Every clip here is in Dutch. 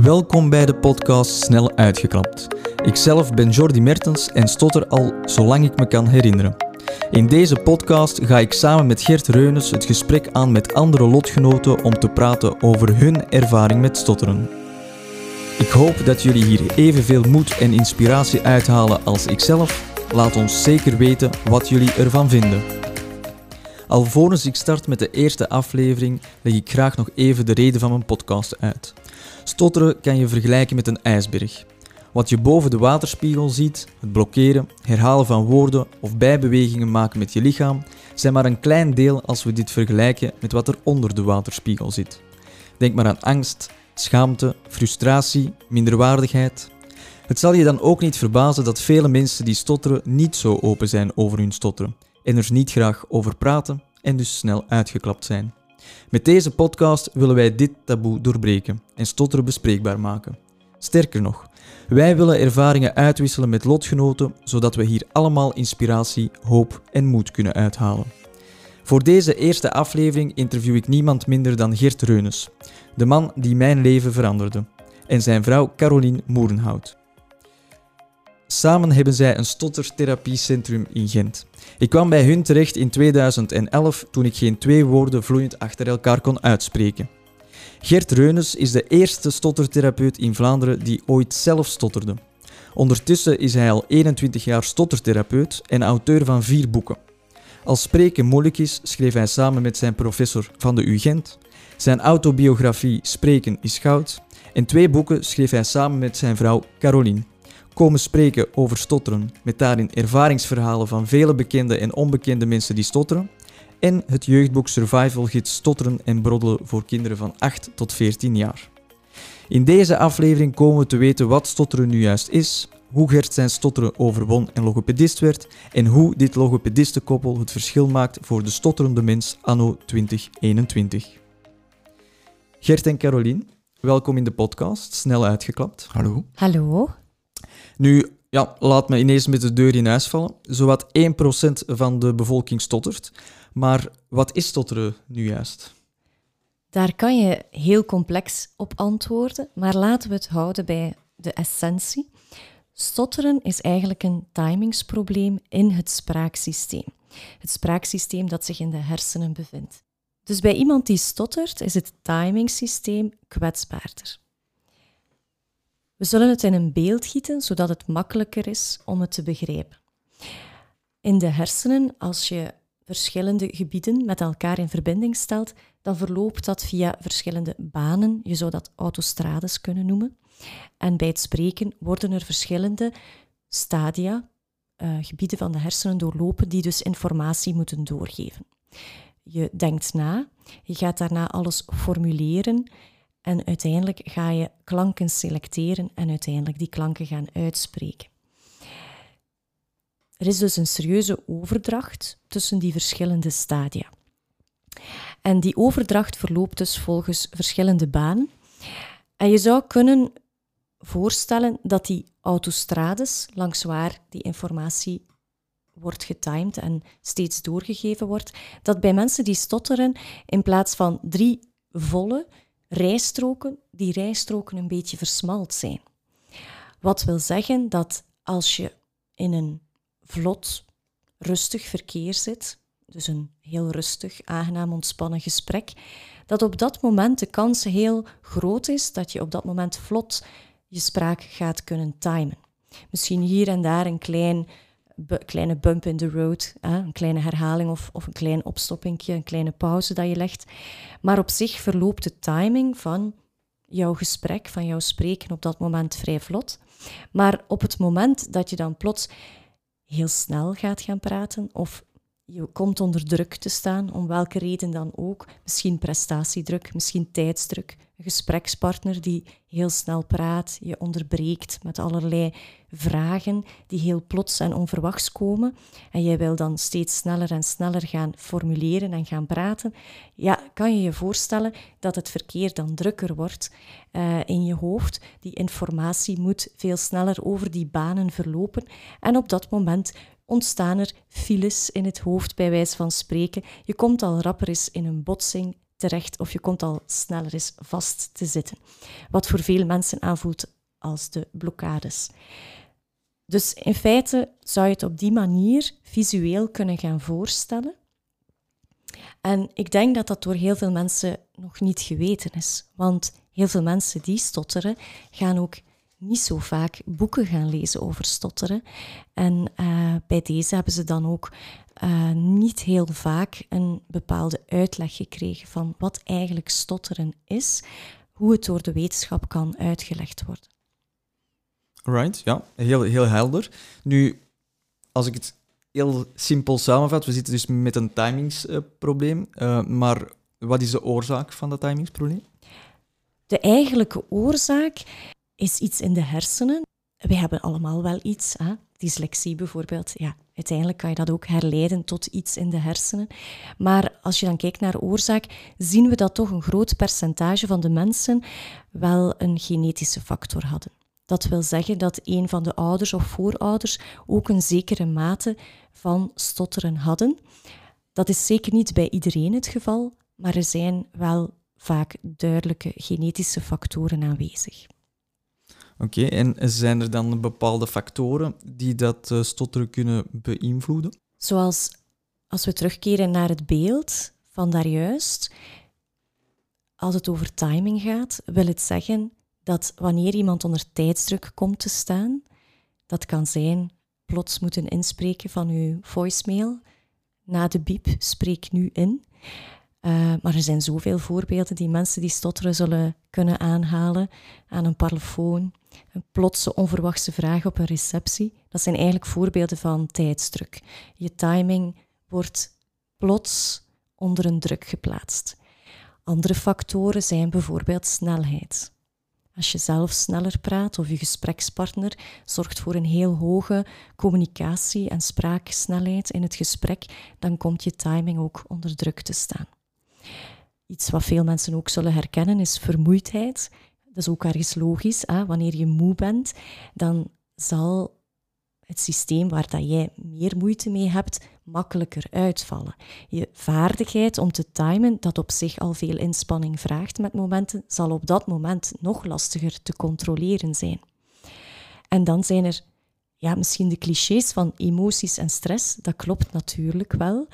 Welkom bij de podcast Snel Uitgeklapt. Ikzelf ben Jordi Mertens en stotter al zolang ik me kan herinneren. In deze podcast ga ik samen met Gert Reunes het gesprek aan met andere lotgenoten om te praten over hun ervaring met stotteren. Ik hoop dat jullie hier evenveel moed en inspiratie uithalen als ikzelf. Laat ons zeker weten wat jullie ervan vinden. Alvorens ik start met de eerste aflevering, leg ik graag nog even de reden van mijn podcast uit. Stotteren kan je vergelijken met een ijsberg. Wat je boven de waterspiegel ziet, het blokkeren, herhalen van woorden of bijbewegingen maken met je lichaam, zijn maar een klein deel als we dit vergelijken met wat er onder de waterspiegel zit. Denk maar aan angst, schaamte, frustratie, minderwaardigheid. Het zal je dan ook niet verbazen dat vele mensen die stotteren niet zo open zijn over hun stotteren en er niet graag over praten en dus snel uitgeklapt zijn. Met deze podcast willen wij dit taboe doorbreken en stotteren bespreekbaar maken. Sterker nog, wij willen ervaringen uitwisselen met lotgenoten, zodat we hier allemaal inspiratie, hoop en moed kunnen uithalen. Voor deze eerste aflevering interview ik niemand minder dan Geert Reunes, de man die mijn leven veranderde, en zijn vrouw Caroline Moerenhout. Samen hebben zij een stottertherapiecentrum in Gent. Ik kwam bij hun terecht in 2011 toen ik geen twee woorden vloeiend achter elkaar kon uitspreken. Gert Reunes is de eerste stottertherapeut in Vlaanderen die ooit zelf stotterde. Ondertussen is hij al 21 jaar stottertherapeut en auteur van vier boeken. Als spreken moeilijk is, schreef hij samen met zijn professor van de UGent. Zijn autobiografie Spreken is goud. En twee boeken schreef hij samen met zijn vrouw Caroline komen spreken over stotteren, met daarin ervaringsverhalen van vele bekende en onbekende mensen die stotteren, en het jeugdboek Survival Gids Stotteren en Broddelen voor kinderen van 8 tot 14 jaar. In deze aflevering komen we te weten wat stotteren nu juist is, hoe Gert zijn stotteren overwon en logopedist werd, en hoe dit logopedistenkoppel het verschil maakt voor de stotterende mens anno 2021. Gert en Caroline, welkom in de podcast, snel uitgeklapt. Hallo. Hallo. Nu, ja, laat me ineens met de deur in huis vallen. Zowat 1% van de bevolking stottert. Maar wat is stotteren nu juist? Daar kan je heel complex op antwoorden, maar laten we het houden bij de essentie. Stotteren is eigenlijk een timingsprobleem in het spraaksysteem. Het spraaksysteem dat zich in de hersenen bevindt. Dus bij iemand die stottert is het timingsysteem kwetsbaarder. We zullen het in een beeld gieten, zodat het makkelijker is om het te begrijpen. In de hersenen, als je verschillende gebieden met elkaar in verbinding stelt, dan verloopt dat via verschillende banen. Je zou dat autostrades kunnen noemen. En bij het spreken worden er verschillende stadia, uh, gebieden van de hersenen doorlopen, die dus informatie moeten doorgeven. Je denkt na, je gaat daarna alles formuleren en uiteindelijk ga je klanken selecteren en uiteindelijk die klanken gaan uitspreken. Er is dus een serieuze overdracht tussen die verschillende stadia. En die overdracht verloopt dus volgens verschillende banen. En je zou kunnen voorstellen dat die autostrades, langs waar die informatie wordt getimed en steeds doorgegeven wordt, dat bij mensen die stotteren in plaats van drie volle, rijstroken, die rijstroken een beetje versmalt zijn. Wat wil zeggen dat als je in een vlot, rustig verkeer zit, dus een heel rustig, aangenaam, ontspannen gesprek, dat op dat moment de kans heel groot is dat je op dat moment vlot je spraak gaat kunnen timen. Misschien hier en daar een klein kleine bump in the road, hè, een kleine herhaling of, of een klein opstoppingje, een kleine pauze dat je legt. Maar op zich verloopt de timing van jouw gesprek, van jouw spreken op dat moment vrij vlot. Maar op het moment dat je dan plots heel snel gaat gaan praten of je komt onder druk te staan, om welke reden dan ook. Misschien prestatiedruk, misschien tijdsdruk. Een gesprekspartner die heel snel praat, je onderbreekt met allerlei vragen die heel plots en onverwachts komen. En jij wil dan steeds sneller en sneller gaan formuleren en gaan praten. Ja, kan je je voorstellen dat het verkeer dan drukker wordt uh, in je hoofd. Die informatie moet veel sneller over die banen verlopen. En op dat moment ontstaan er files in het hoofd, bij wijze van spreken. Je komt al rapper eens in een botsing terecht of je komt al sneller eens vast te zitten. Wat voor veel mensen aanvoelt als de blokkades. Dus in feite zou je het op die manier visueel kunnen gaan voorstellen. En ik denk dat dat door heel veel mensen nog niet geweten is. Want heel veel mensen die stotteren, gaan ook niet zo vaak boeken gaan lezen over stotteren. En uh, bij deze hebben ze dan ook uh, niet heel vaak een bepaalde uitleg gekregen van wat eigenlijk stotteren is, hoe het door de wetenschap kan uitgelegd worden. Right, ja, heel, heel helder. Nu, als ik het heel simpel samenvat, we zitten dus met een timingsprobleem, uh, maar wat is de oorzaak van dat timingsprobleem? De eigenlijke oorzaak is iets in de hersenen. We hebben allemaal wel iets, hè? dyslexie bijvoorbeeld. Ja, uiteindelijk kan je dat ook herleiden tot iets in de hersenen. Maar als je dan kijkt naar oorzaak, zien we dat toch een groot percentage van de mensen wel een genetische factor hadden. Dat wil zeggen dat een van de ouders of voorouders ook een zekere mate van stotteren hadden. Dat is zeker niet bij iedereen het geval, maar er zijn wel vaak duidelijke genetische factoren aanwezig. Oké, en zijn er dan bepaalde factoren die dat uh, stotteren kunnen beïnvloeden? Zoals als we terugkeren naar het beeld van daarjuist, als het over timing gaat, wil het zeggen dat wanneer iemand onder tijdsdruk komt te staan, dat kan zijn plots moeten inspreken van uw voicemail, na de biep, spreek nu in. Uh, maar er zijn zoveel voorbeelden die mensen die stotteren zullen kunnen aanhalen aan een parlofoon, een plotse onverwachte vraag op een receptie. Dat zijn eigenlijk voorbeelden van tijdsdruk. Je timing wordt plots onder een druk geplaatst. Andere factoren zijn bijvoorbeeld snelheid. Als je zelf sneller praat of je gesprekspartner zorgt voor een heel hoge communicatie- en spraaksnelheid in het gesprek, dan komt je timing ook onder druk te staan. Iets wat veel mensen ook zullen herkennen is vermoeidheid. Dat is ook ergens logisch. Hè? Wanneer je moe bent, dan zal het systeem waar dat jij meer moeite mee hebt, makkelijker uitvallen. Je vaardigheid om te timen, dat op zich al veel inspanning vraagt met momenten, zal op dat moment nog lastiger te controleren zijn. En dan zijn er ja, misschien de clichés van emoties en stress. Dat klopt natuurlijk wel.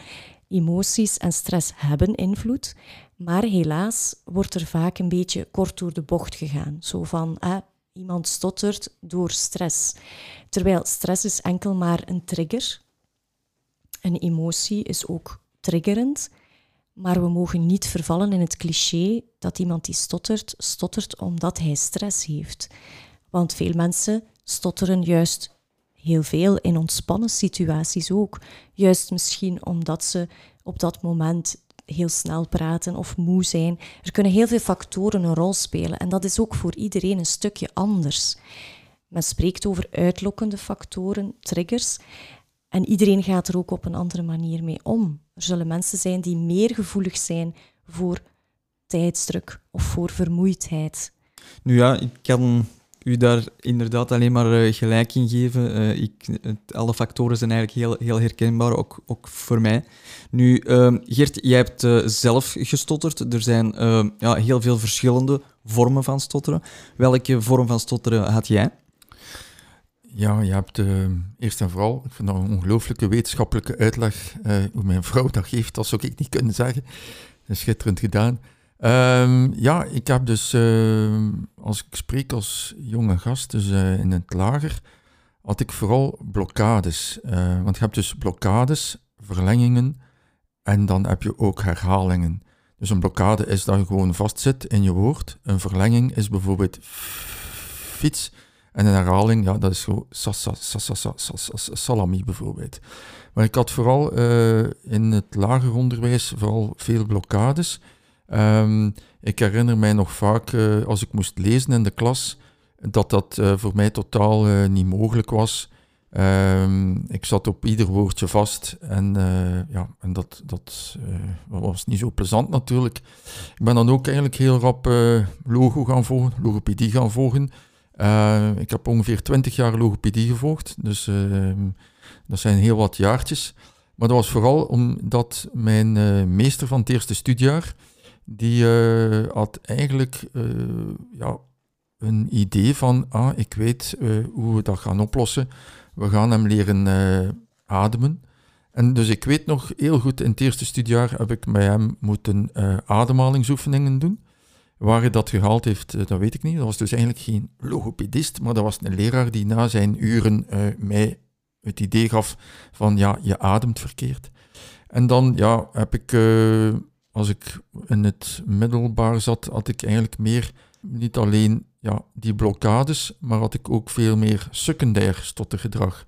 Emoties en stress hebben invloed, maar helaas wordt er vaak een beetje kort door de bocht gegaan. Zo van, iemand stottert door stress. Terwijl stress is enkel maar een trigger. Een emotie is ook triggerend, maar we mogen niet vervallen in het cliché dat iemand die stottert, stottert omdat hij stress heeft. Want veel mensen stotteren juist heel veel in ontspannen situaties ook. Juist misschien omdat ze op dat moment heel snel praten of moe zijn. Er kunnen heel veel factoren een rol spelen en dat is ook voor iedereen een stukje anders. Men spreekt over uitlokkende factoren, triggers, en iedereen gaat er ook op een andere manier mee om. Er zullen mensen zijn die meer gevoelig zijn voor tijdsdruk of voor vermoeidheid. Nu ja, ik kan u daar inderdaad alleen maar uh, gelijk in geven. Uh, ik, alle factoren zijn eigenlijk heel, heel herkenbaar, ook, ook voor mij. Nu, uh, Gert, jij hebt uh, zelf gestotterd. Er zijn ja, heel veel verschillende vormen van stotteren. Welke vorm van stotteren had jij? Ja, je hebt eerst en vooral, ik vind dat een ongelooflijke wetenschappelijke uitleg hoe mijn vrouw dat geeft, dat zou ik niet kunnen zeggen. Dat is schitterend gedaan. Um, ja, ik heb dus, uh, als ik spreek als jonge gast, dus uh, in het lager, had ik vooral blokkades. Uh, want je hebt dus blokkades, verlengingen en dan heb je ook herhalingen. Dus een blokkade is dat je gewoon vastzit in je woord. Een verlenging is bijvoorbeeld fiets. En een herhaling, ja, dat is gewoon salami bijvoorbeeld. Maar ik had vooral in het lager onderwijs vooral veel blokkades. Um, ik herinner mij nog vaak, uh, als ik moest lezen in de klas, dat dat uh, voor mij totaal uh, niet mogelijk was. Um, ik zat op ieder woordje vast en, ja, en dat, dat was niet zo plezant natuurlijk. Ik ben dan ook eigenlijk heel rap logo gaan volgen, logopedie gaan volgen. ik heb ongeveer 20 jaar logopedie gevolgd, dus ehm, dat zijn heel wat jaartjes. Maar dat was vooral omdat mijn meester van het eerste studiejaar, die had eigenlijk ja, een idee van, ah, ik weet hoe we dat gaan oplossen. We gaan hem leren ademen. En dus ik weet nog heel goed, in het eerste studiejaar heb ik met hem moeten ademhalingsoefeningen doen. Waar hij dat gehaald heeft, eh, dat weet ik niet. Dat was dus eigenlijk geen logopedist, maar dat was een leraar die na zijn uren mij het idee gaf van ja, je ademt verkeerd. En dan ja, heb ik, als ik in het middelbaar zat, had ik eigenlijk meer, niet alleen ja, die blokkades, maar had ik ook veel meer secundair stottergedrag.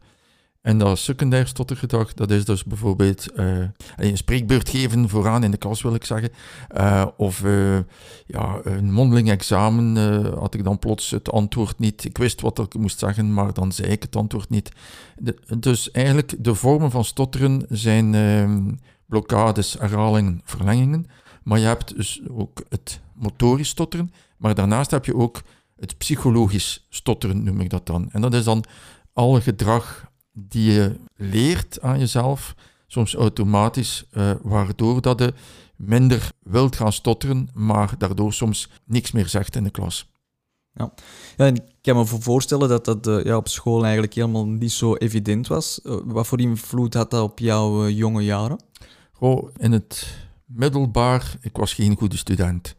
En dat secundair stottergedrag, dat is dus bijvoorbeeld uh, een spreekbeurt geven vooraan in de klas, wil ik zeggen. Uh, of uh, ja, een mondeling examen had ik dan plots het antwoord niet. Ik wist wat ik moest zeggen, maar dan zei ik het antwoord niet. Dus eigenlijk, de vormen van stotteren zijn ehm, blokkades, herhalingen, verlengingen. Maar je hebt dus ook het motorisch stotteren, maar daarnaast heb je ook het psychologisch stotteren, noem ik dat dan. En dat is dan alle gedrag die je leert aan jezelf, soms automatisch, uh, waardoor dat je minder wilt gaan stotteren, maar daardoor soms niks meer zegt in de klas. Ja, ja ik kan me voorstellen dat dat uh, ja, op school eigenlijk helemaal niet zo evident was. Uh, wat voor invloed had dat op jouw jonge jaren? In het middelbaar, ik was geen goede student.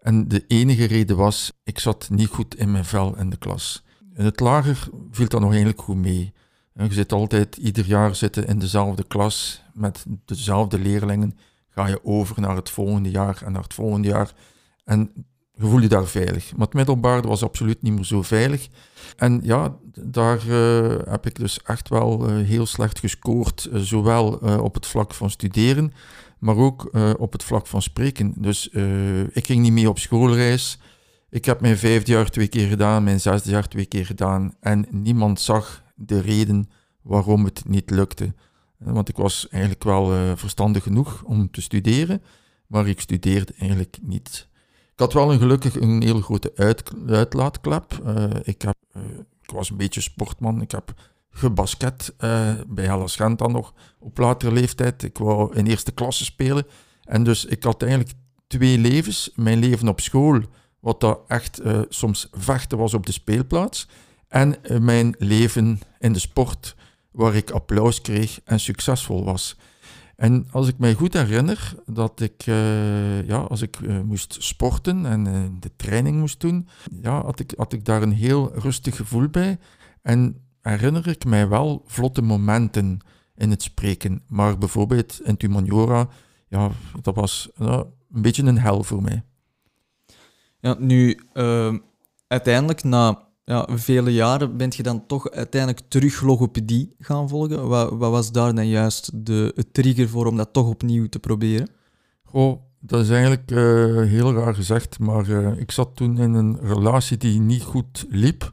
En de enige reden was, ik zat niet goed in mijn vel in de klas. In het lager viel dat nog eigenlijk goed mee. Je zit altijd ieder jaar zitten in dezelfde klas met dezelfde leerlingen. Ga je over naar het volgende jaar en naar het volgende jaar. En je voel je daar veilig. Maar het middelbaar was absoluut niet meer zo veilig. En ja, daar uh, heb ik dus echt wel uh, heel slecht gescoord. Uh, zowel op het vlak van studeren, maar ook op het vlak van spreken. Dus ik ging niet mee op schoolreis. Ik heb mijn vijfde jaar twee keer gedaan, mijn zesde jaar twee keer gedaan. En niemand zag de reden waarom het niet lukte. Eh, want ik was eigenlijk wel verstandig genoeg om te studeren, maar ik studeerde eigenlijk niet. Ik had wel een gelukkig een hele grote uit, uitlaatklep. Uh, ik, heb, ik was een beetje sportman. Ik heb gebasket bij Hellas Gent dan nog op latere leeftijd. Ik wou in eerste klasse spelen. En dus ik had eigenlijk twee levens. Mijn leven op school, wat dat echt soms vechten was op de speelplaats. En mijn leven in de sport, waar ik applaus kreeg en succesvol was. En als ik mij goed herinner dat ik, uh, ja, als ik uh, moest sporten en uh, de training moest doen, ja, had, ik, had ik daar een heel rustig gevoel bij. En herinner ik mij wel vlotte momenten in het spreken. Maar bijvoorbeeld in Tumaniora, ja, dat was een beetje een hel voor mij. Ja, nu, uiteindelijk na ja, vele jaren bent je dan toch uiteindelijk terug logopedie gaan volgen. Wat, wat was daar dan juist de trigger voor om dat toch opnieuw te proberen? Goh, dat is eigenlijk uh, heel raar gezegd, maar uh, ik zat toen in een relatie die niet goed liep.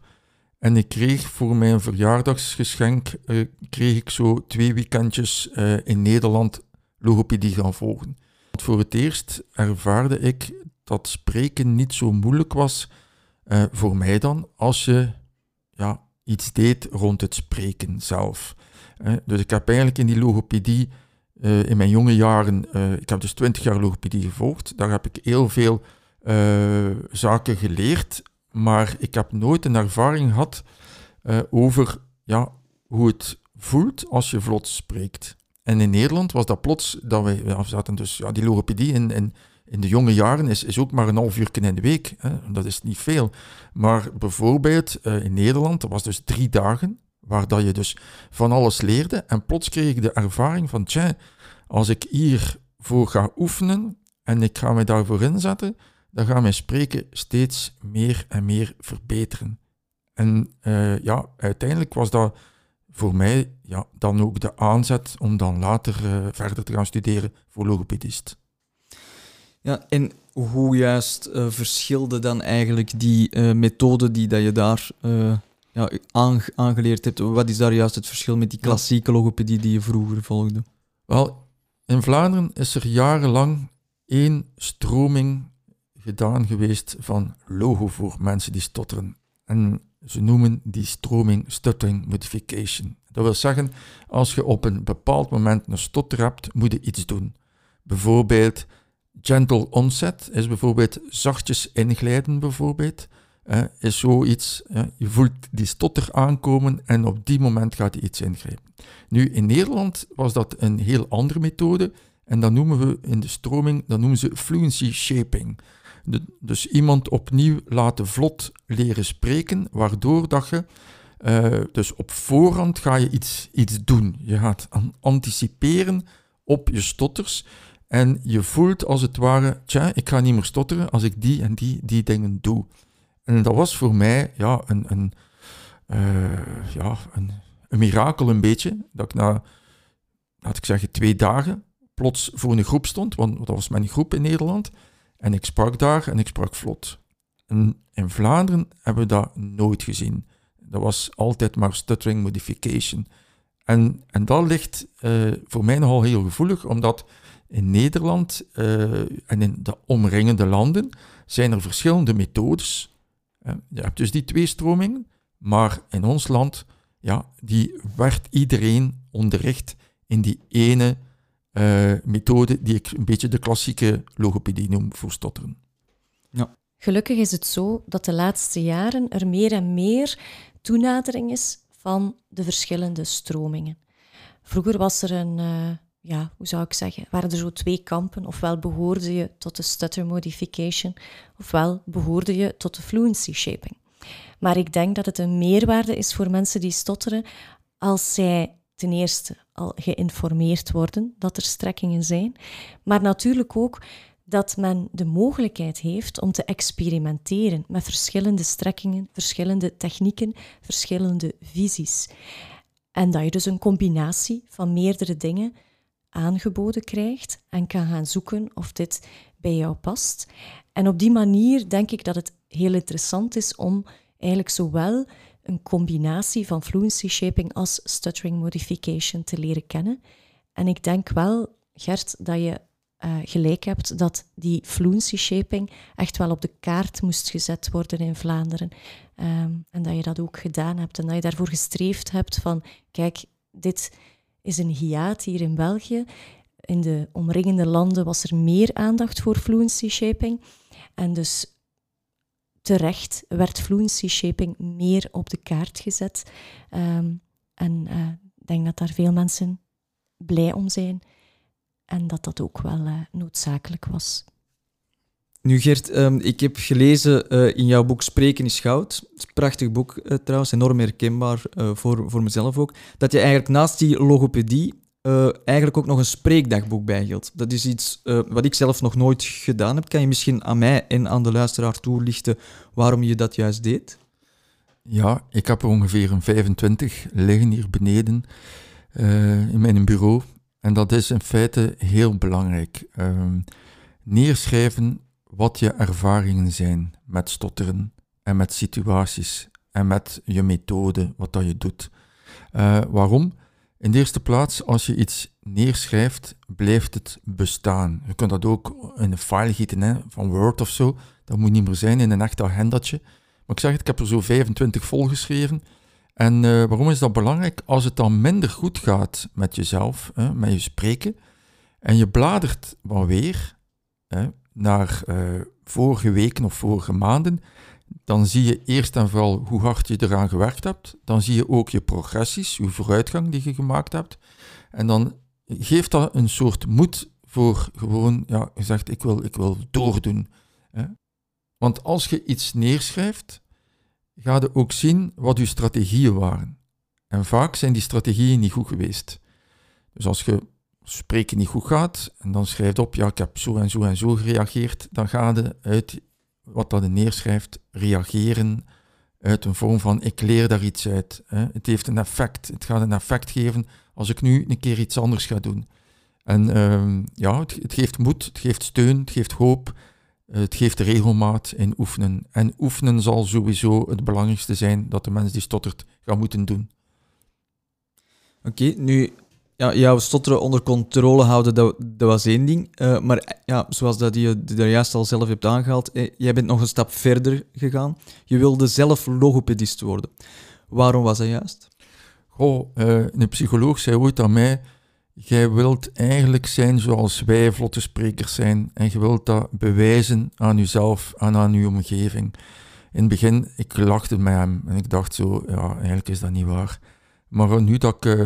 En ik kreeg voor mijn verjaardagsgeschenk, uh, kreeg ik zo twee weekendjes in Nederland logopedie gaan volgen. Voor het eerst ervaarde ik dat spreken niet zo moeilijk was uh, voor mij dan, als je ja, iets deed rond het spreken zelf. Uh, dus ik heb eigenlijk in die logopedie, uh, in mijn jonge jaren, ik heb dus twintig jaar logopedie gevolgd, daar heb ik heel veel zaken geleerd, maar ik heb nooit een ervaring gehad over ja, hoe het voelt als je vlot spreekt. En in Nederland was dat plots, dat wij ja, zaten dus ja, die logopedie in, in in de jonge jaren is, is ook maar een half uur in de week. Hè. Dat is niet veel. Maar bijvoorbeeld uh, in Nederland, dat was dus drie dagen, waar dat je dus van alles leerde. En plots kreeg ik de ervaring van, tja, als ik hiervoor ga oefenen en ik ga me daarvoor inzetten, dan gaat mijn spreken steeds meer en meer verbeteren. En uh, ja, uiteindelijk was dat voor mij ja, dan ook de aanzet om dan later uh, verder te gaan studeren voor logopedist. Ja, en hoe juist uh, verschilde dan eigenlijk die uh, methode die dat je daar uh, ja, aangeleerd hebt? Wat is daar juist het verschil met die klassieke logopedie die je vroeger volgde? Wel, in Vlaanderen is er jarenlang één stroming gedaan geweest van logo voor mensen die stotteren. En ze noemen die stroming stuttering modification. Dat wil zeggen, als je op een bepaald moment een stotter hebt, moet je iets doen. Bijvoorbeeld gentle onset is bijvoorbeeld zachtjes inglijden bijvoorbeeld. Is zoiets, je voelt die stotter aankomen en op die moment gaat hij iets ingrijpen. Nu, in Nederland was dat een heel andere methode en dat noemen we in de stroming, dat noemen ze fluency shaping. dus iemand opnieuw laten vlot leren spreken, waardoor dat je, uh, dus op voorhand ga je iets, iets doen. Je gaat anticiperen op je stotters en je voelt als het ware, tja, ik ga niet meer stotteren als ik die en die, die dingen doe. En dat was voor mij ja, een, een, uh, ja, een, een mirakel een beetje, dat ik na, laat ik zeggen, twee dagen plots voor een groep stond, want dat was mijn groep in Nederland, en ik sprak daar en ik sprak vlot. En in Vlaanderen hebben we dat nooit gezien. Dat was altijd maar stuttering modification. En, en dat ligt uh, voor mij nogal heel gevoelig, omdat in Nederland uh, en in de omringende landen zijn er verschillende methodes. Uh, je hebt dus die twee stromingen, maar in ons land, ja, die werd iedereen onderricht in die ene uh, methode die ik een beetje de klassieke logopedie noem voor stotteren. Ja. Gelukkig is het zo dat de laatste jaren er meer en meer toenadering is van de verschillende stromingen. Vroeger was er een, uh, ja, hoe zou ik zeggen, waren er zo twee kampen. Ofwel behoorde je tot de stutter modification, ofwel behoorde je tot de fluency shaping. Maar ik denk dat het een meerwaarde is voor mensen die stotteren als zij ten eerste al geïnformeerd worden dat er strekkingen zijn, maar natuurlijk ook dat men de mogelijkheid heeft om te experimenteren met verschillende strekkingen, verschillende technieken, verschillende visies. En dat je dus een combinatie van meerdere dingen aangeboden krijgt en kan gaan zoeken of dit bij jou past. En op die manier denk ik dat het heel interessant is om eigenlijk zowel een combinatie van fluency shaping als stuttering modification te leren kennen. En ik denk wel, Gert, dat je uh, gelijk hebt dat die fluency shaping echt wel op de kaart moest gezet worden in Vlaanderen. Um, en dat je dat ook gedaan hebt en dat je daarvoor gestreefd hebt van, kijk, dit is een hiaat hier in België. In de omringende landen was er meer aandacht voor fluency shaping. En dus terecht werd fluency shaping meer op de kaart gezet. Um, en uh, ik denk dat daar veel mensen blij om zijn en dat dat ook wel uh, noodzakelijk was. Nu Gert, um, ik heb gelezen uh, in jouw boek Spreken is Goud. Prachtig boek trouwens, enorm herkenbaar voor, voor mezelf ook. Dat je eigenlijk naast die logopedie eigenlijk ook nog een spreekdagboek bijhield. Dat is iets wat ik zelf nog nooit gedaan heb. Kan je misschien aan mij en aan de luisteraar toelichten waarom je dat juist deed? Ja, ik heb er ongeveer een 25 liggen hier beneden in mijn bureau. En dat is in feite heel belangrijk. Ehm, neerschrijven wat je ervaringen zijn met stotteren en met situaties en met je methode, wat dat je doet. waarom? In de eerste plaats, als je iets neerschrijft, blijft het bestaan. Je kunt dat ook in een file gieten, hè, van Word of zo. Dat moet niet meer zijn in een echt agendatje. Maar ik zeg het, ik heb er zo 25 volgeschreven. En uh, waarom is dat belangrijk? Als het dan minder goed gaat met jezelf, hè, met je spreken, en je bladert wel weer hè, naar uh, vorige weken of vorige maanden, dan zie je eerst en vooral hoe hard je eraan gewerkt hebt. Dan zie je ook je progressies, je vooruitgang die je gemaakt hebt. En dan geeft dat een soort moed voor gewoon, ja, je zegt ik wil, ik wil doordoen. Hè? Want als je iets neerschrijft, ga je ook zien wat je strategieën waren. En vaak zijn die strategieën niet goed geweest. Dus als je spreken niet goed gaat en dan schrijft op, ja, ik heb zo en zo en zo gereageerd, dan ga je uit wat dat neerschrijft, reageren uit een vorm van ik leer daar iets uit. Hè. Het heeft een effect. Het gaat een effect geven als ik nu een keer iets anders ga doen. En uh, ja, het, het, geeft moed, het geeft steun, het geeft hoop, het geeft regelmaat in oefenen. En oefenen zal sowieso het belangrijkste zijn dat de mens die stottert gaat moeten doen. Oké, nu ja, jouw stotteren onder controle houden, dat, dat was één ding. Uh, maar ja, zoals dat je er juist al zelf hebt aangehaald, eh, jij bent nog een stap verder gegaan. Je wilde zelf logopedist worden. Waarom was dat juist? Goh, uh, een psycholoog zei ooit aan mij, jij wilt eigenlijk zijn zoals wij vlotte sprekers zijn en je wilt dat bewijzen aan jezelf en aan je omgeving. In het begin, ik lachte met hem en ik dacht zo, ja, eigenlijk is dat niet waar. Maar nu dat ik,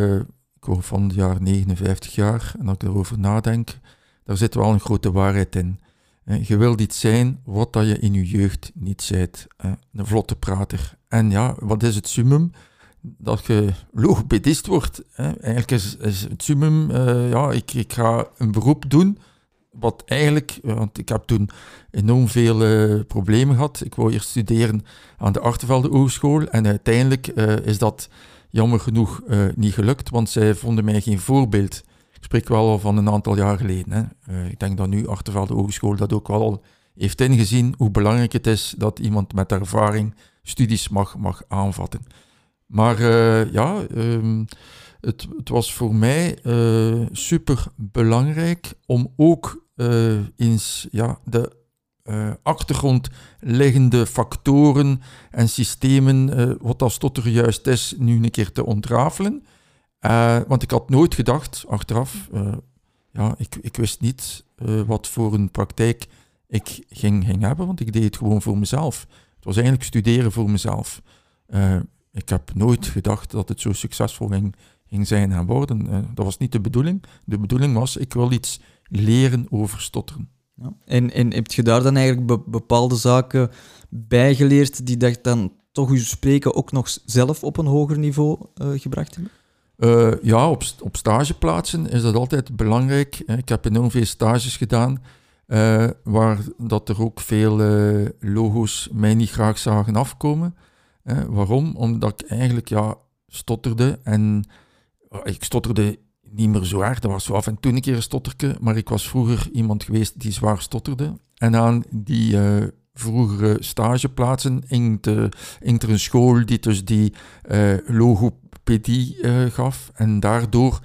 ik van het jaar 59 jaar en dat ik erover nadenk, daar zit wel een grote waarheid in. Je wilt iets zijn wat dat je in je jeugd niet zijt. Een vlotte prater. En ja, wat is het summum? Dat je logopedist wordt. Eigenlijk is, het summum, uh, ja, ik, ik ga een beroep doen wat eigenlijk, want ik heb toen enorm veel problemen gehad. Ik wou eerst studeren aan de Achtervelde Hogeschool en uiteindelijk is dat jammer genoeg uh, niet gelukt, want zij vonden mij geen voorbeeld. Ik spreek wel al van een aantal jaar geleden. Hè. Uh, ik denk dat nu Achtervelde Hogeschool dat ook wel al heeft ingezien hoe belangrijk het is dat iemand met ervaring studies mag, mag aanvatten. Maar uh, ja, um, het, het, was voor mij super belangrijk om ook eens ja, de uh, achtergrond liggende factoren en systemen, uh, wat dat stotter juist is, nu een keer te ontrafelen. Uh, want ik had nooit gedacht, achteraf, ja, ik, ik wist niet wat voor een praktijk ik ging, ging hebben, want ik deed het gewoon voor mezelf. Het was eigenlijk studeren voor mezelf. ik heb nooit gedacht dat het zo succesvol ging, ging zijn en worden. dat was niet de bedoeling. De bedoeling was, ik wil iets leren over stotteren. Ja. En, en heb je daar dan eigenlijk bepaalde zaken bijgeleerd die dat dan toch je spreken ook nog zelf op een hoger niveau uh, gebracht hebben? Uh, ja, op, op stageplaatsen is dat altijd belangrijk. Ik heb enorm veel stages gedaan, uh, waar dat er ook veel logo's mij niet graag zagen afkomen. waarom? Omdat ik eigenlijk ja, stotterde en ik stotterde niet meer zo erg. Dat was zo af en toe een keer een stotterke, maar ik was vroeger iemand geweest die zwaar stotterde. En aan die uh, vroegere stageplaatsen hing, de, hing er een school die dus die uh, logopedie uh, gaf. En daardoor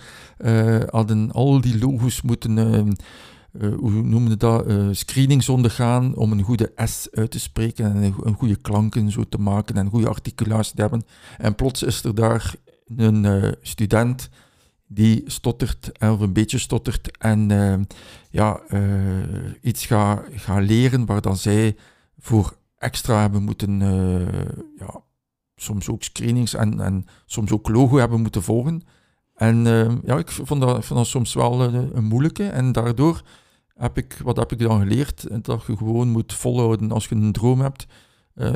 hadden al die logos moeten... hoe noemde dat, screenings ondergaan om een goede S uit te spreken en een, goede klanken zo te maken en goede articulatie te hebben. En plots is er daar een student die stottert, of een beetje stottert, en uh, ja, uh, iets gaat ga leren waar dan zij voor extra hebben moeten, uh, ja, soms ook screenings en, en soms ook logo hebben moeten volgen. En ja, ik vond dat, vond dat soms wel een moeilijke, en daardoor heb ik, wat heb ik dan geleerd? Dat je gewoon moet volhouden als je een droom hebt.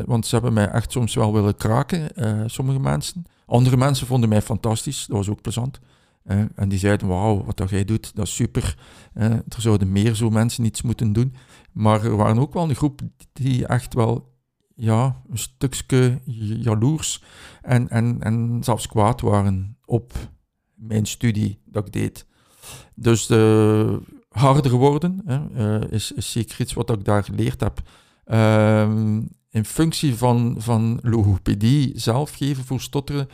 want ze hebben mij echt soms wel willen kraken, sommige mensen. Andere mensen vonden mij fantastisch, dat was ook plezant en die zeiden, wauw, wat dat jij doet, dat is super. er zouden meer zo mensen iets moeten doen. Maar er waren ook wel een groep die echt wel ja, een stukje jaloers en, en, en zelfs kwaad waren op mijn studie dat ik deed. Dus de harder worden uh, is, is, zeker iets wat ik daar geleerd heb. Uh, in functie van, van logopedie zelf geven voor stotteren,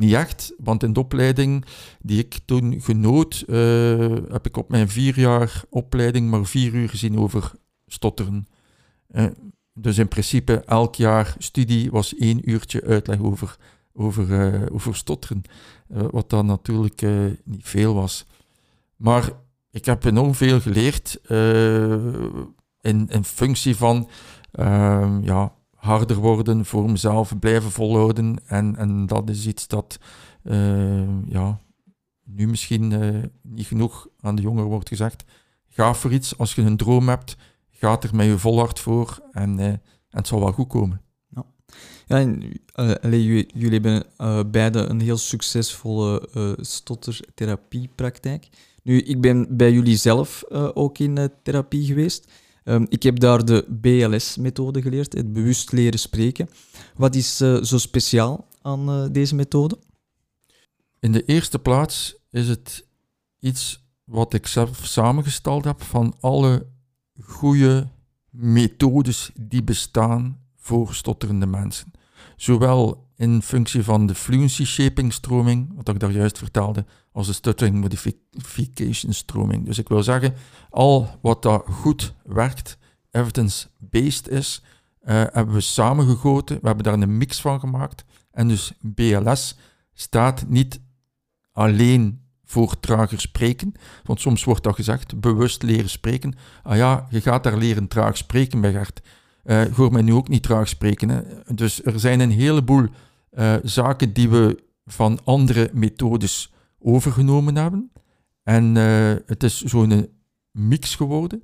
niet echt, want in de opleiding die ik toen genoot, uh, heb ik op mijn vier jaar opleiding maar vier uur gezien over stotteren. Uh, dus in principe elk jaar studie was één uurtje uitleg over, over, uh, over stotteren. wat dan natuurlijk niet veel was. Maar ik heb enorm veel geleerd in, in functie van ja, harder worden, voor mezelf blijven volhouden. En, en dat is iets dat uh, ja, nu misschien uh, niet genoeg aan de jongeren wordt gezegd. Ga voor iets. Als je een droom hebt, ga er met je volhard voor en, uh, en het zal wel goed komen. Ja, ja en, jullie, jullie hebben beide een heel succesvolle stottertherapiepraktijk. Nu, ik ben bij jullie zelf ook in therapie geweest. Um, ik heb daar de BLS-methode geleerd, het bewust leren spreken. Wat is uh, zo speciaal aan uh, deze methode? In de eerste plaats is het iets wat ik zelf samengesteld heb van alle goede methodes die bestaan voor stotterende mensen. Zowel in functie van de fluency shaping stroming, wat ik daar juist vertelde, als de stuttering modification stroming. Dus ik wil zeggen, al wat daar goed werkt, evidence-based is, uh, hebben we samengegoten, we hebben daar een mix van gemaakt. En dus BLS staat niet alleen voor trager spreken. Want soms wordt dat gezegd, bewust leren spreken. Ah ja, je gaat daar leren traag spreken bij Gert. Uh, hoor mij nu ook niet traag spreken. Dus er zijn een heleboel uh, zaken die we van andere methodes overgenomen hebben. En uh, het is zo'n mix geworden.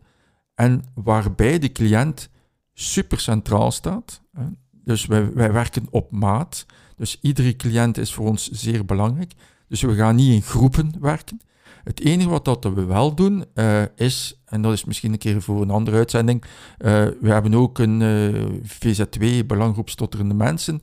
En waarbij de cliënt super centraal staat. Dus wij, wij werken op maat. Dus iedere cliënt is voor ons zeer belangrijk. Dus we gaan niet in groepen werken. Het enige wat dat we wel doen uh, is, en dat is misschien een keer voor een andere uitzending, we hebben ook een uh, VZ2, Belanggroep Stotterende Mensen,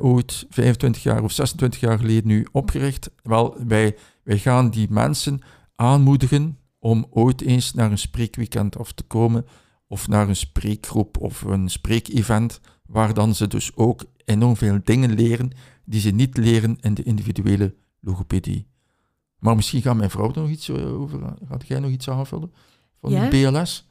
ooit 25 jaar of 26 jaar geleden nu opgericht. Wel, wij, wij gaan die mensen aanmoedigen om ooit eens naar een spreekweekend af te komen, of naar een spreekgroep of een spreekevent, waar dan ze dus ook enorm veel dingen leren die ze niet leren in de individuele logopedie. Maar misschien gaat mijn vrouw er nog iets eh, over. Gaat jij nog iets aanvullen van ja. BLS?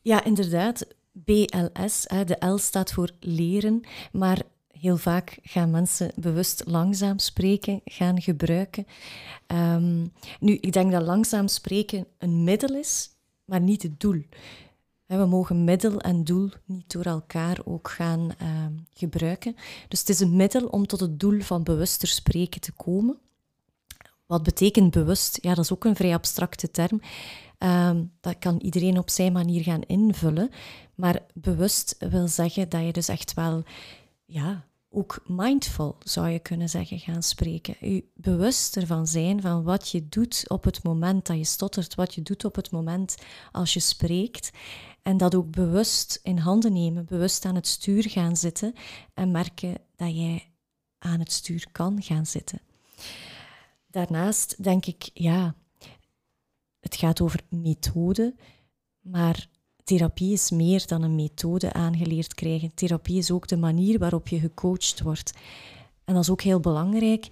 Ja, inderdaad. BLS, de L staat voor leren, maar heel vaak gaan mensen bewust langzaam spreken, gaan gebruiken. Um, nu, ik denk dat langzaam spreken een middel is, maar niet het doel. We mogen middel en doel niet door elkaar ook gaan uh, gebruiken. Dus het is een middel om tot het doel van bewuster spreken te komen. Wat betekent bewust? Ja, dat is ook een vrij abstracte term. Um, dat kan iedereen op zijn manier gaan invullen. Maar bewust wil zeggen dat je dus echt wel, ja, ook mindful zou je kunnen zeggen, gaan spreken. U bewust ervan zijn van wat je doet op het moment dat je stottert, wat je doet op het moment als je spreekt. En dat ook bewust in handen nemen, bewust aan het stuur gaan zitten en merken dat jij aan het stuur kan gaan zitten. Daarnaast denk ik, ja, het gaat over methode, maar therapie is meer dan een methode aangeleerd krijgen. Therapie is ook de manier waarop je gecoacht wordt. En dat is ook heel belangrijk.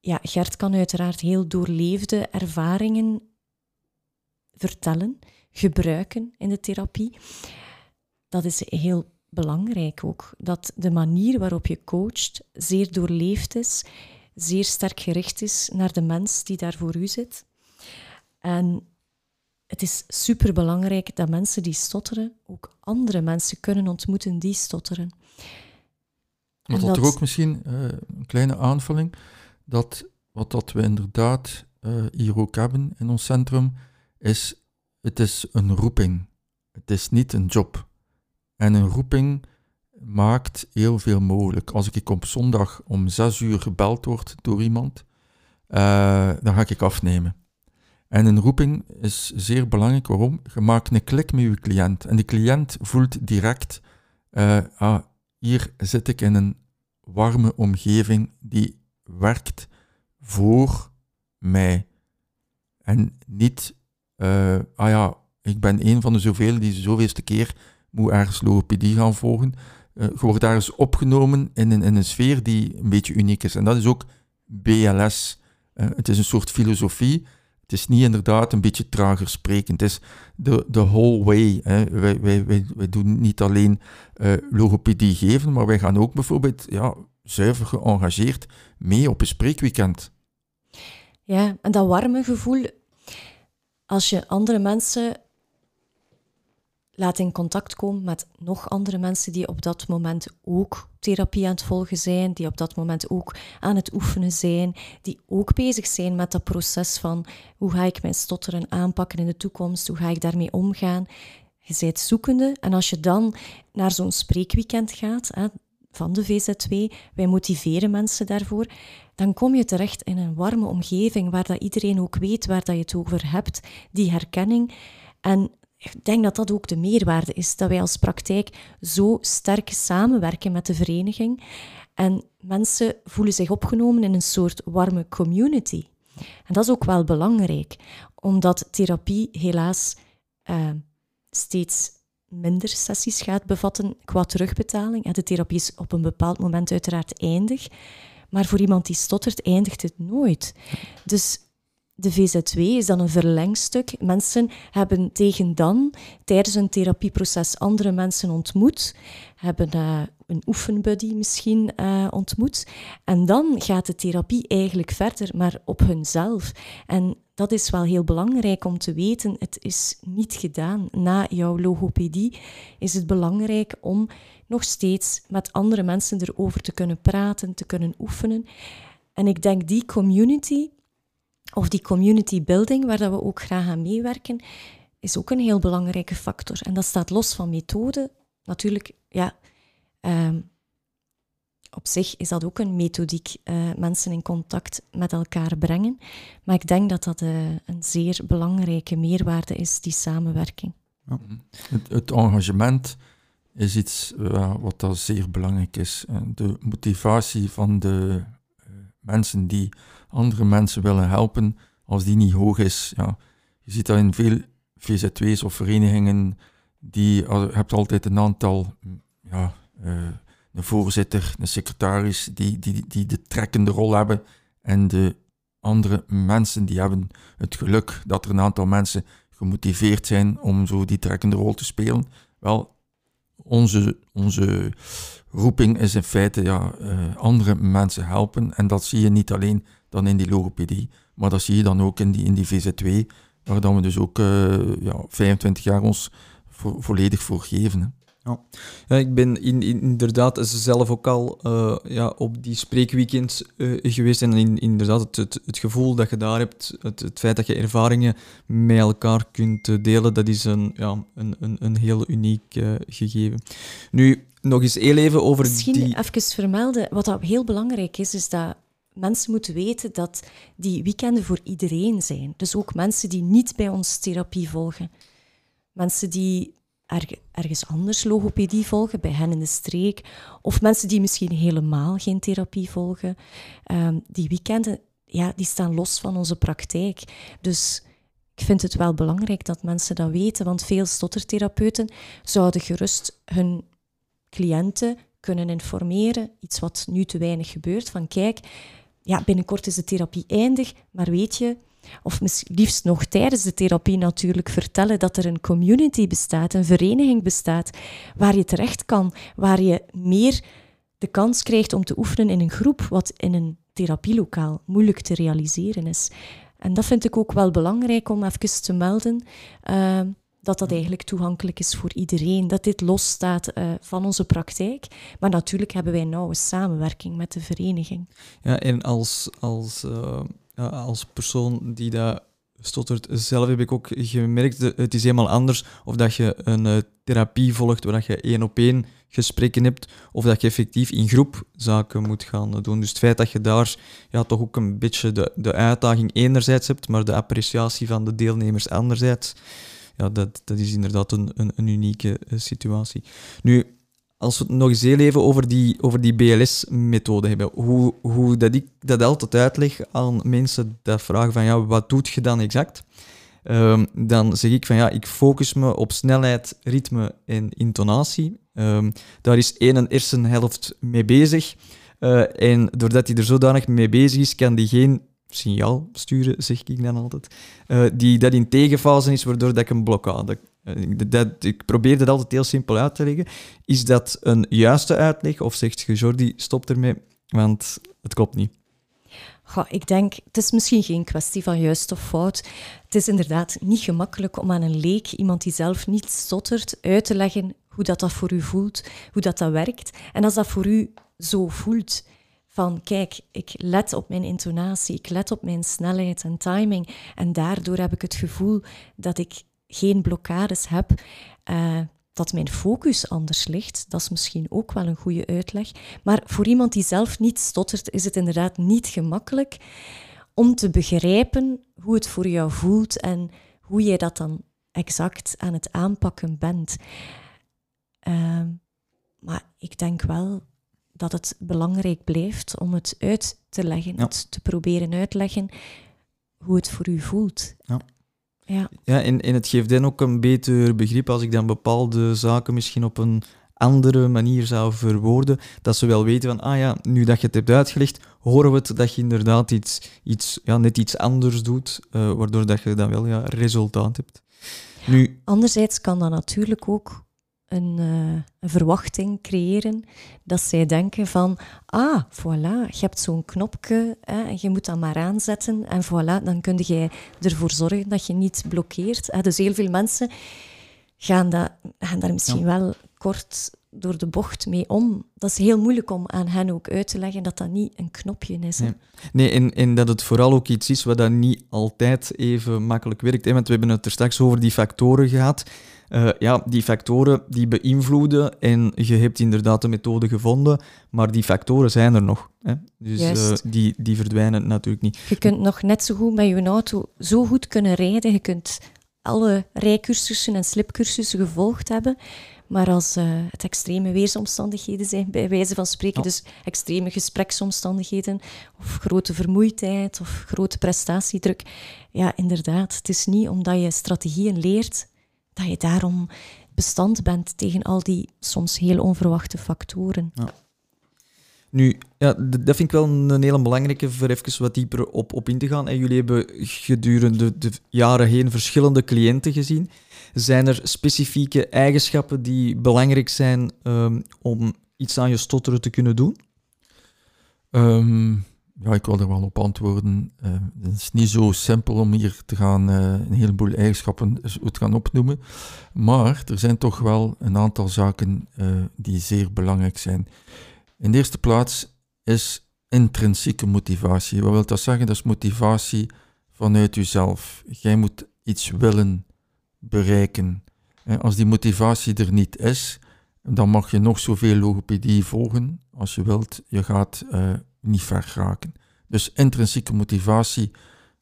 Ja, Gert kan uiteraard heel doorleefde ervaringen vertellen, gebruiken in de therapie. Dat is heel belangrijk ook. Dat de manier waarop je coacht zeer doorleefd is, zeer sterk gericht is naar de mens die daar voor u zit. En het is super belangrijk dat mensen die stotteren ook andere mensen kunnen ontmoeten die stotteren. Wat dat er ook misschien uh, een kleine aanvulling, dat wat dat we inderdaad uh, hier ook hebben in ons centrum, is het is een roeping. Het is niet een job. En een roeping maakt heel veel mogelijk. Als ik op zondag om zes uur gebeld word door iemand, uh, dan ga ik afnemen. En een roeping is zeer belangrijk. Waarom? Je maakt een klik met je cliënt. En de cliënt voelt direct, uh, ah, hier zit ik in een warme omgeving die werkt voor mij. En niet, uh, ah ja, ik ben een van de zoveel die zoveelste keer moet ergens logopedie gaan volgen. Uh, je wordt daar eens opgenomen in een, in een sfeer die een beetje uniek is. En dat is ook BLS. het is een soort filosofie het is niet inderdaad een beetje trager spreken. Het is de, de whole way. Hè. Wij, wij, wij, doen niet alleen uh, logopedie geven, maar wij gaan ook bijvoorbeeld ja, zuiver geëngageerd mee op een spreekweekend. Ja, en dat warme gevoel, als je andere mensen laat in contact komen met nog andere mensen die op dat moment ook therapie aan het volgen zijn, die op dat moment ook aan het oefenen zijn, die ook bezig zijn met dat proces van hoe ga ik mijn stotteren aanpakken in de toekomst, hoe ga ik daarmee omgaan. Je bent zoekende en als je dan naar zo'n spreekweekend gaat hè, van de VZ2, wij motiveren mensen daarvoor, dan kom je terecht in een warme omgeving waar dat iedereen ook weet waar dat je het over hebt, die herkenning. En ik denk dat dat ook de meerwaarde is, dat wij als praktijk zo sterk samenwerken met de vereniging en mensen voelen zich opgenomen in een soort warme community. En dat is ook wel belangrijk, omdat therapie helaas uh, steeds minder sessies gaat bevatten qua terugbetaling. De therapie is op een bepaald moment uiteraard eindig, maar voor iemand die stottert eindigt het nooit. Dus de VZ2 is dan een verlengstuk. Mensen hebben tegen dan tijdens een therapieproces andere mensen ontmoet, hebben uh, een oefenbuddy misschien uh, ontmoet. En dan gaat de therapie eigenlijk verder, maar op hunzelf. En dat is wel heel belangrijk om te weten. Het is niet gedaan. Na jouw logopedie is het belangrijk om nog steeds met andere mensen erover te kunnen praten, te kunnen oefenen. En ik denk die community, of die community building, waar dat we ook graag aan meewerken, is ook een heel belangrijke factor. En dat staat los van methode. Natuurlijk, ja, ehm, op zich is dat ook een methodiek, uh, mensen in contact met elkaar brengen. Maar ik denk dat dat uh, een zeer belangrijke meerwaarde is, die samenwerking. Ja. Het, het, engagement is iets uh, wat dat zeer belangrijk is. De motivatie van de mensen die andere mensen willen helpen, als die niet hoog is, ja, je ziet dat in veel VZW's of verenigingen, die hebt altijd een aantal, ja, uh, een voorzitter, een secretaris, die, die, die de trekkende rol hebben. En de andere mensen die hebben het geluk dat er een aantal mensen gemotiveerd zijn om zo die trekkende rol te spelen. Wel, onze, onze roeping is in feite ja, uh, andere mensen helpen. En dat zie je niet alleen dan in die logopedie, maar dat zie je dan ook in die, in die VZW, waar dan we dus ook uh, ja, 25 jaar ons vo volledig voor geven. Ja. ja, ik ben in, in, inderdaad zelf ook al uh, ja, op die spreekweekends uh, geweest. En in, inderdaad, het, het, het, gevoel dat je daar hebt, het, het feit dat je ervaringen met elkaar kunt delen, dat is een, ja, een, een, een heel uniek uh, gegeven. Nu, nog eens heel even over Misschien die... even vermelden, wat dat heel belangrijk is, is dat mensen moeten weten dat die weekenden voor iedereen zijn. Dus ook mensen die niet bij ons therapie volgen. Mensen die ergens anders logopedie volgen, bij hen in de streek. Of mensen die misschien helemaal geen therapie volgen. Um, die weekenden, ja, die staan los van onze praktijk. Dus ik vind het wel belangrijk dat mensen dat weten, want veel stottertherapeuten zouden gerust hun cliënten kunnen informeren, iets wat nu te weinig gebeurt, van kijk, ja, binnenkort is de therapie eindig, maar weet je, of liefst nog tijdens de therapie natuurlijk, vertellen dat er een community bestaat, een vereniging bestaat, waar je terecht kan, waar je meer de kans krijgt om te oefenen in een groep, wat in een therapielokaal moeilijk te realiseren is. En dat vind ik ook wel belangrijk om even te melden. Uh, dat dat eigenlijk toegankelijk is voor iedereen, dat dit losstaat uh, van onze praktijk. Maar natuurlijk hebben wij nauwe samenwerking met de vereniging. Ja, en als, als, uh, als persoon die dat stottert zelf heb ik ook gemerkt, het is helemaal anders of dat je een uh, therapie volgt waar je één op één gesprekken hebt, of dat je effectief in groep zaken moet gaan doen. Dus het feit dat je daar ja, toch ook een beetje de, de uitdaging enerzijds hebt, maar de appreciatie van de deelnemers anderzijds, ja, dat, dat is inderdaad een, een, een unieke uh, situatie. Nu, als we het nog eens even over die, over die BLS-methode hebben, hoe, hoe dat ik dat altijd uitleg aan mensen dat vragen van ja, wat doet je dan exact? Um, dan zeg ik van ja, ik focus me op snelheid, ritme en intonatie. Um, daar is één hersenhelft mee bezig. Uh, en doordat hij er zodanig mee bezig is, kan die geen signaal sturen, zeg ik dan altijd, uh, die dat in tegenfase is, waardoor dat ik een blokkade dat, ik probeer dat altijd heel simpel uit te leggen. Is dat een juiste uitleg of zegt je, Jordi, stop ermee, want het klopt niet? Goh, ik denk, het is misschien geen kwestie van juist of fout. Het is inderdaad niet gemakkelijk om aan een leek, iemand die zelf niet stottert, uit te leggen hoe dat, dat voor u voelt, hoe dat, dat werkt. En als dat voor u zo voelt, van kijk, ik let op mijn intonatie, ik let op mijn snelheid en timing. En daardoor heb ik het gevoel dat ik geen blokkades heb, uh, dat mijn focus anders ligt. Dat is misschien ook wel een goede uitleg. Maar voor iemand die zelf niet stottert, is het inderdaad niet gemakkelijk om te begrijpen hoe het voor jou voelt en hoe jij dat dan exact aan het aanpakken bent. Uh, maar ik denk wel dat het belangrijk blijft om het uit te leggen, het te proberen uitleggen hoe het voor u voelt. Ja. Ja, ja en, en het geeft dan ook een beter begrip als ik dan bepaalde zaken misschien op een andere manier zou verwoorden, dat ze wel weten van, ah ja, nu dat je het hebt uitgelegd, horen we het dat je inderdaad iets, iets, ja, net iets anders doet, uh, waardoor dat je dan wel ja, resultaat hebt. Nu, Anderzijds kan dat natuurlijk ook een, uh, een, verwachting creëren dat zij denken van, ah, voilà, je hebt zo'n knopje hè, en je moet dat maar aanzetten en voilà, dan kun je ervoor zorgen dat je niet blokkeert. Hè. Dus heel veel mensen gaan, dat, gaan daar misschien wel kort door de bocht mee om. Dat is heel moeilijk om aan hen ook uit te leggen dat dat niet een knopje is. Nee, nee en, en, dat het vooral ook iets is wat dat niet altijd even makkelijk werkt. Hè? Want we hebben het er straks over die factoren gehad. Uh, ja, die factoren die beïnvloeden en je hebt inderdaad de methode gevonden, maar die factoren zijn er nog. Hè? Dus uh, die, die verdwijnen natuurlijk niet. Je kunt nog net zo goed met je auto zo goed kunnen rijden. Je kunt alle rijcursussen en slipcursussen gevolgd hebben. Maar als uh, het extreme weersomstandigheden zijn, bij wijze van spreken, dus extreme gespreksomstandigheden, of grote vermoeidheid, of grote prestatiedruk, ja, inderdaad, het is niet omdat je strategieën leert, dat je daarom bestand bent tegen al die soms heel onverwachte factoren. Ja. Nu, ja, dat vind ik wel een hele belangrijke voor even wat dieper op, op in te gaan. En jullie hebben gedurende de jaren heen verschillende cliënten gezien. Zijn er specifieke eigenschappen die belangrijk zijn um, om iets aan je stotteren te kunnen doen? Um, ja, ik wil er wel op antwoorden. Uh, het is niet zo simpel om hier te gaan uh, een heleboel eigenschappen te gaan opnoemen. Maar er zijn toch wel een aantal zaken uh, die zeer belangrijk zijn. In de eerste plaats is intrinsieke motivatie. Wat wil dat zeggen? Dat is motivatie vanuit jezelf. Jij moet iets willen bereiken. Als die motivatie er niet is, dan mag je nog zoveel logopedie volgen als je wilt. Je gaat niet ver raken. Dus intrinsieke motivatie,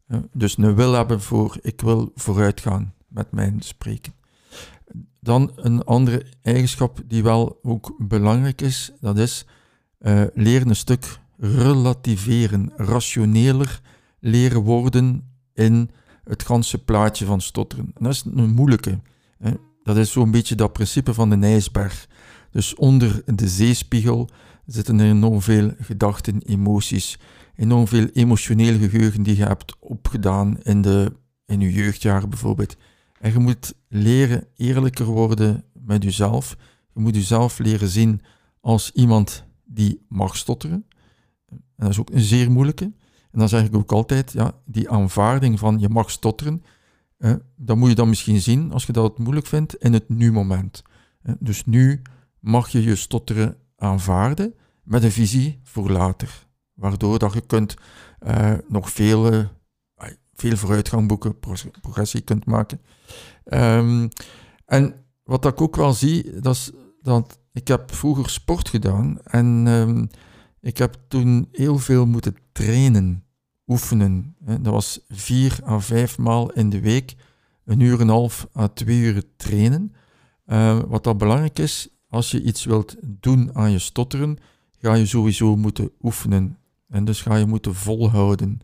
uh, dus een wil hebben voor ik wil vooruit gaan met mijn spreken. Dan een andere eigenschap die wel ook belangrijk is, dat is uh, leren een stuk relativeren, rationeler leren worden in het ganse plaatje van stotteren. En dat is een moeilijke. Hè. Dat is zo'n beetje dat principe van de ijsberg. Dus onder de zeespiegel zitten er enorm veel gedachten, emoties, enorm veel emotioneel geheugen die je hebt opgedaan in, de, in je jeugdjaren bijvoorbeeld. En je moet leren eerlijker worden met jezelf. Je moet jezelf leren zien als iemand die mag stotteren. En dat is ook een zeer moeilijke. En dan zeg ik ook altijd, ja, die aanvaarding van je mag stotteren, eh, dat moet je dan misschien zien, als je dat moeilijk vindt, in het nu-moment. Dus nu mag je je stotteren aanvaarden met een visie voor later. Waardoor dat je kunt uh, nog veel, uh, veel vooruitgang boeken, progressie kunt maken. Um, en wat ik ook wel zie, dat is dat ik heb vroeger sport gedaan en um, ik heb toen heel veel moeten trainen, oefenen. Dat was vier à vijf maal in de week, een uur en een half à twee uur trainen. Uh, wat dan belangrijk is, als je iets wilt doen aan je stotteren, ga je sowieso moeten oefenen. En dus ga je moeten volhouden.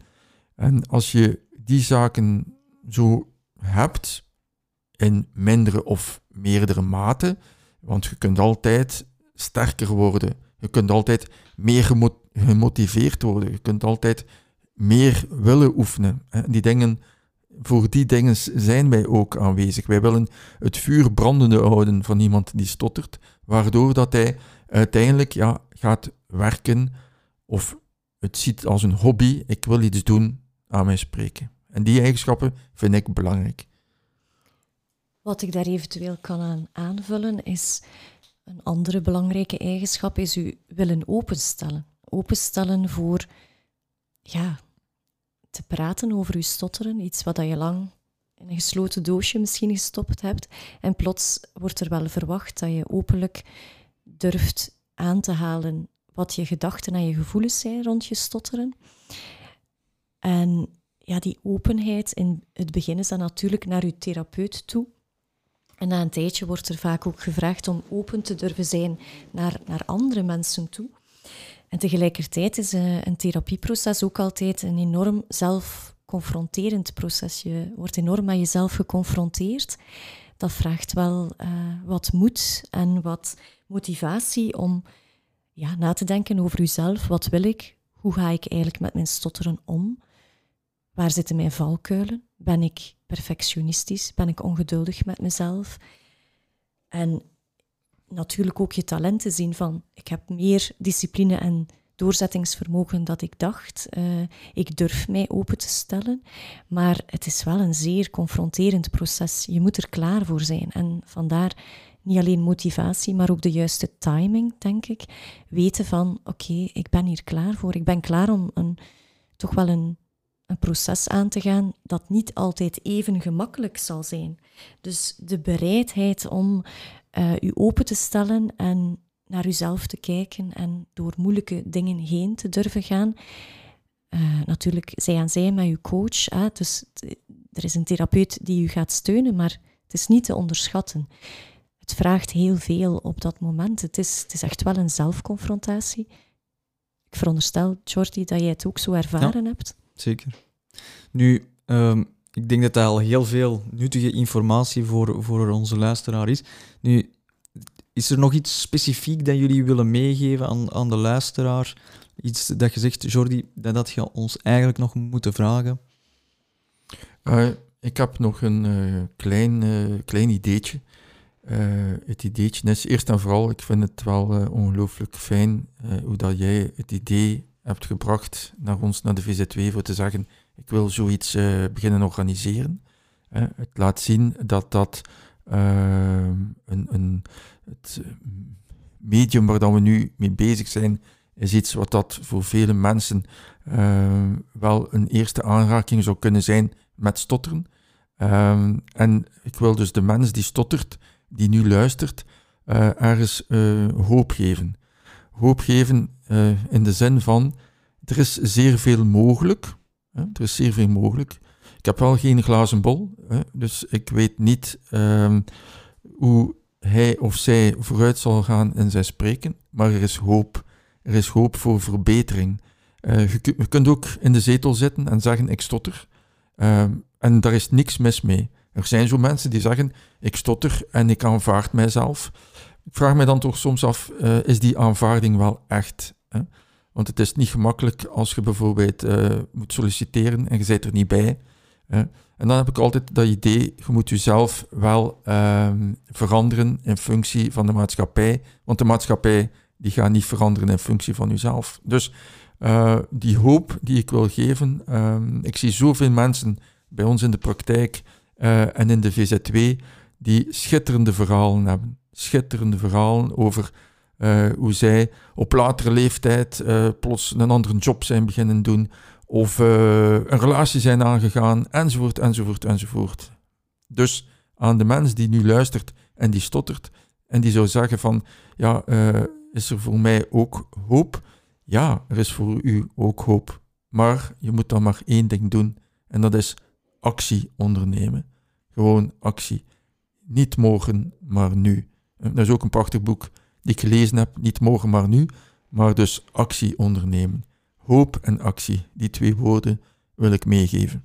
En als je die zaken zo hebt, in mindere of meerdere mate, want je kunt altijd sterker worden. Je kunt altijd meer gemotiveerd worden. Je kunt altijd meer willen oefenen. Die dingen, voor die dingen zijn wij ook aanwezig. Wij willen het vuur brandende houden van iemand die stottert, waardoor dat hij uiteindelijk ja, gaat werken of het ziet als een hobby. Ik wil iets doen aan mijn spreken. En die eigenschappen vind ik belangrijk. Wat ik daar eventueel kan aan aanvullen is een andere belangrijke eigenschap is u willen openstellen. Openstellen voor ja, te praten over uw stotteren, iets wat je lang in een gesloten doosje misschien gestopt hebt. En plots wordt er wel verwacht dat je openlijk durft aan te halen wat je gedachten en je gevoelens zijn rond je stotteren. En ja, die openheid in het begin is dan natuurlijk naar uw therapeut toe. En na een tijdje wordt er vaak ook gevraagd om open te durven zijn naar, naar andere mensen toe. En tegelijkertijd is eh, een therapieproces ook altijd een enorm zelfconfronterend proces. Je wordt enorm met jezelf geconfronteerd. Dat vraagt wel uh, wat moed en wat motivatie om ja, na te denken over jezelf. Wat wil ik? Hoe ga ik eigenlijk met mijn stotteren om? Waar zitten mijn valkuilen? Ben ik perfectionistisch? Ben ik ongeduldig met mezelf? En natuurlijk ook je talenten zien van ik heb meer discipline en doorzettingsvermogen dat ik dacht. Uh, ik durf mij open te stellen, maar het is wel een zeer confronterend proces. Je moet er klaar voor zijn en vandaar niet alleen motivatie, maar ook de juiste timing, denk ik. Weten van oké, ik ben hier klaar voor. Ik ben klaar om een, toch wel een, een proces aan te gaan dat niet altijd even gemakkelijk zal zijn. Dus de bereidheid om uh, u open te stellen en naar uzelf te kijken en door moeilijke dingen heen te durven gaan. Uh, natuurlijk zij aan zij met uw coach. Hè? Dus er is een therapeut die u gaat steunen, maar het is niet te onderschatten. Het vraagt heel veel op dat moment. Het is, het is echt wel een zelfconfrontatie. Ik veronderstel, Jordi, dat jij het ook zo ervaren ja, hebt. Zeker. Nu, um, ik denk dat dat al heel veel nuttige informatie voor, voor onze luisteraar is. Nu, is er nog iets specifiek dat jullie willen meegeven aan, aan de luisteraar? Iets dat je zegt, Jordi, dat, je ons eigenlijk nog moeten vragen? Uh, ik heb nog een uh, klein, uh, klein ideetje. het ideetje is eerst en vooral, ik vind het wel ongelooflijk fijn hoe dat jij het idee hebt gebracht naar ons, naar de VZW, voor te zeggen, ik wil zoiets beginnen organiseren. het laat zien dat dat een, een het eh, medium waar we nu mee bezig zijn, is iets wat dat voor vele mensen uh, wel een eerste aanraking zou kunnen zijn met stotteren. Um, en ik wil dus de mens die stottert, die nu luistert, uh, ergens hoop geven. Hoop geven in de zin van, er is zeer veel mogelijk. Hè? Er is zeer veel mogelijk. Ik heb wel geen glazen bol, hè? dus ik weet niet uh, hoe hij of zij vooruit zal gaan in zijn spreken, maar er is hoop. Er is hoop voor verbetering. Uh, je, kunt ook in de zetel zitten en zeggen: Ik stotter. Uh, en daar is niks mis mee. Er zijn zo mensen die zeggen: Ik stotter en ik aanvaard mijzelf. Ik vraag me dan toch soms af: uh, is die aanvaarding wel echt? Hè? Want het is niet gemakkelijk als je bijvoorbeeld moet solliciteren en je zit er niet bij. En dan heb ik altijd dat idee, je moet jezelf wel ehm, veranderen in functie van de maatschappij, want de maatschappij die gaat niet veranderen in functie van jezelf. Dus uh, die hoop die ik wil geven, um, ik zie zoveel mensen bij ons in de praktijk uh, en in de VZW die schitterende verhalen hebben. Schitterende verhalen over uh, hoe zij op latere leeftijd plots een andere job zijn beginnen doen, of uh, een relatie zijn aangegaan, enzovoort, enzovoort, enzovoort. Dus aan de mens die nu luistert en die stottert en die zou zeggen van, ja, uh, is er voor mij ook hoop? Ja, er is voor u ook hoop. Maar je moet dan maar één ding doen en dat is actie ondernemen. Gewoon actie. Niet morgen, maar nu. Dat is ook een prachtig boek die ik gelezen heb. Niet morgen, maar nu. Maar dus actie ondernemen hoop en actie. Die twee woorden wil ik meegeven.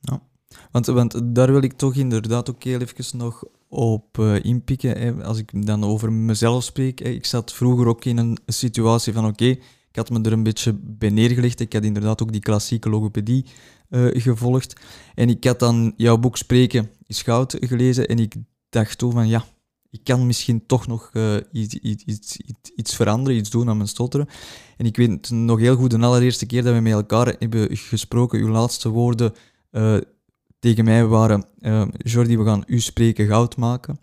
Ja, want, want daar wil ik toch inderdaad ook heel even nog op uh, inpikken. Hè. Als ik dan over mezelf spreek, hè. ik zat vroeger ook in een situatie van oké, ik had me er een beetje bij neergelegd. Ik had inderdaad ook die klassieke logopedie uh, gevolgd. En ik had dan jouw boek Spreken is Goud gelezen en ik dacht toen van ja, ik kan misschien toch nog uh, iets, iets, iets, iets, veranderen, iets doen aan mijn stotteren. En ik weet nog heel goed, de allereerste keer dat we met elkaar hebben gesproken, uw laatste woorden uh, tegen mij waren, uh, Jordi, we gaan u spreken goud maken.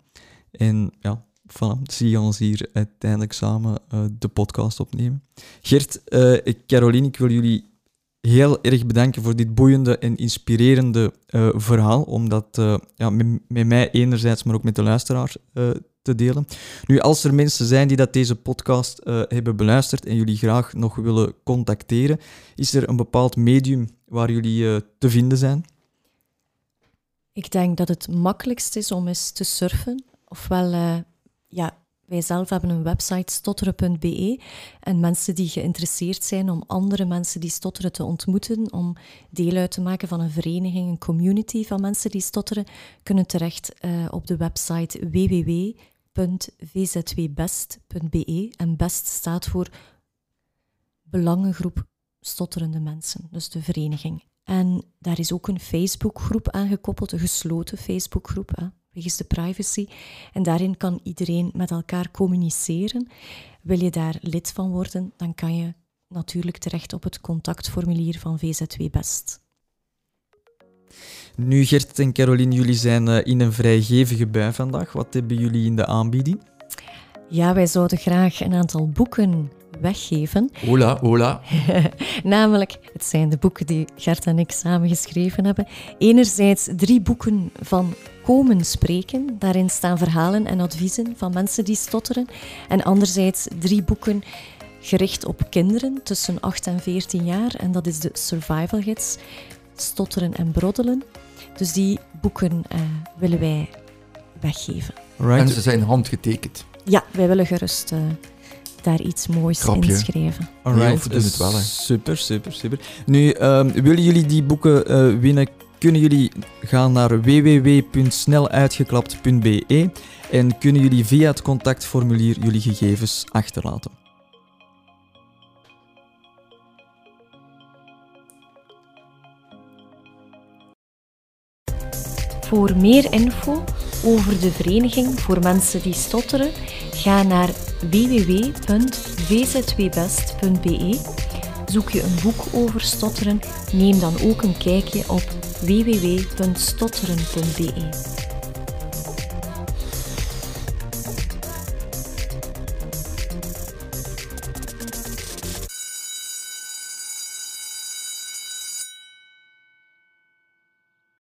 En ja, voilà, zie je ons hier uiteindelijk samen de podcast opnemen. Gert, Caroline, ik wil jullie heel erg bedanken voor dit boeiende en inspirerende uh, verhaal, om dat uh, ja, met, met, mij enerzijds, maar ook met de luisteraar uh, te delen. Nu, als er mensen zijn die dat deze podcast hebben beluisterd en jullie graag nog willen contacteren, is er een bepaald medium waar jullie te vinden zijn? Ik denk dat het makkelijkst is om eens te surfen, ofwel ja, wij zelf hebben een website stotteren.be en mensen die geïnteresseerd zijn om andere mensen die stotteren te ontmoeten, om deel uit te maken van een vereniging, een community van mensen die stotteren, kunnen terecht uh, op de website www.vzwbest.be en BEST staat voor Belangengroep Stotterende Mensen, dus de vereniging. En daar is ook een Facebookgroep aangekoppeld, een gesloten Facebookgroep. Hè. Wegens de privacy. En daarin kan iedereen met elkaar communiceren. Wil je daar lid van worden, dan kan je natuurlijk terecht op het contactformulier van VZW Best. Nu, Gert en Caroline, jullie zijn eh, in een vrijgevige bui vandaag. Wat hebben jullie in de aanbieding? Ja, wij zouden graag een aantal boeken weggeven. Hola, hola. Namelijk, het zijn de boeken die Gert en ik samen geschreven hebben. Enerzijds drie boeken van komen spreken. Daarin staan verhalen en adviezen van mensen die stotteren. En anderzijds drie boeken gericht op kinderen tussen 8 en 14 jaar. En dat is de Survival Gids, Stotteren en Broddelen. Dus die boeken uh, willen wij weggeven. Right. En ze zijn handgetekend. Ja, wij willen gerust uh, daar iets moois Grapje. in schrijven. Alright, doen het wel, hè. super, super, super. Nu, um, willen jullie die boeken uh, winnen? Kunnen jullie gaan naar www.sneluitgeklapt.be en kunnen jullie via het contactformulier jullie gegevens achterlaten. Voor meer info over de Vereniging voor Mensen die Stotteren, ga naar www.vzwbest.be. Zoek je een boek over stotteren, neem dan ook een kijkje op www.stotteren.be.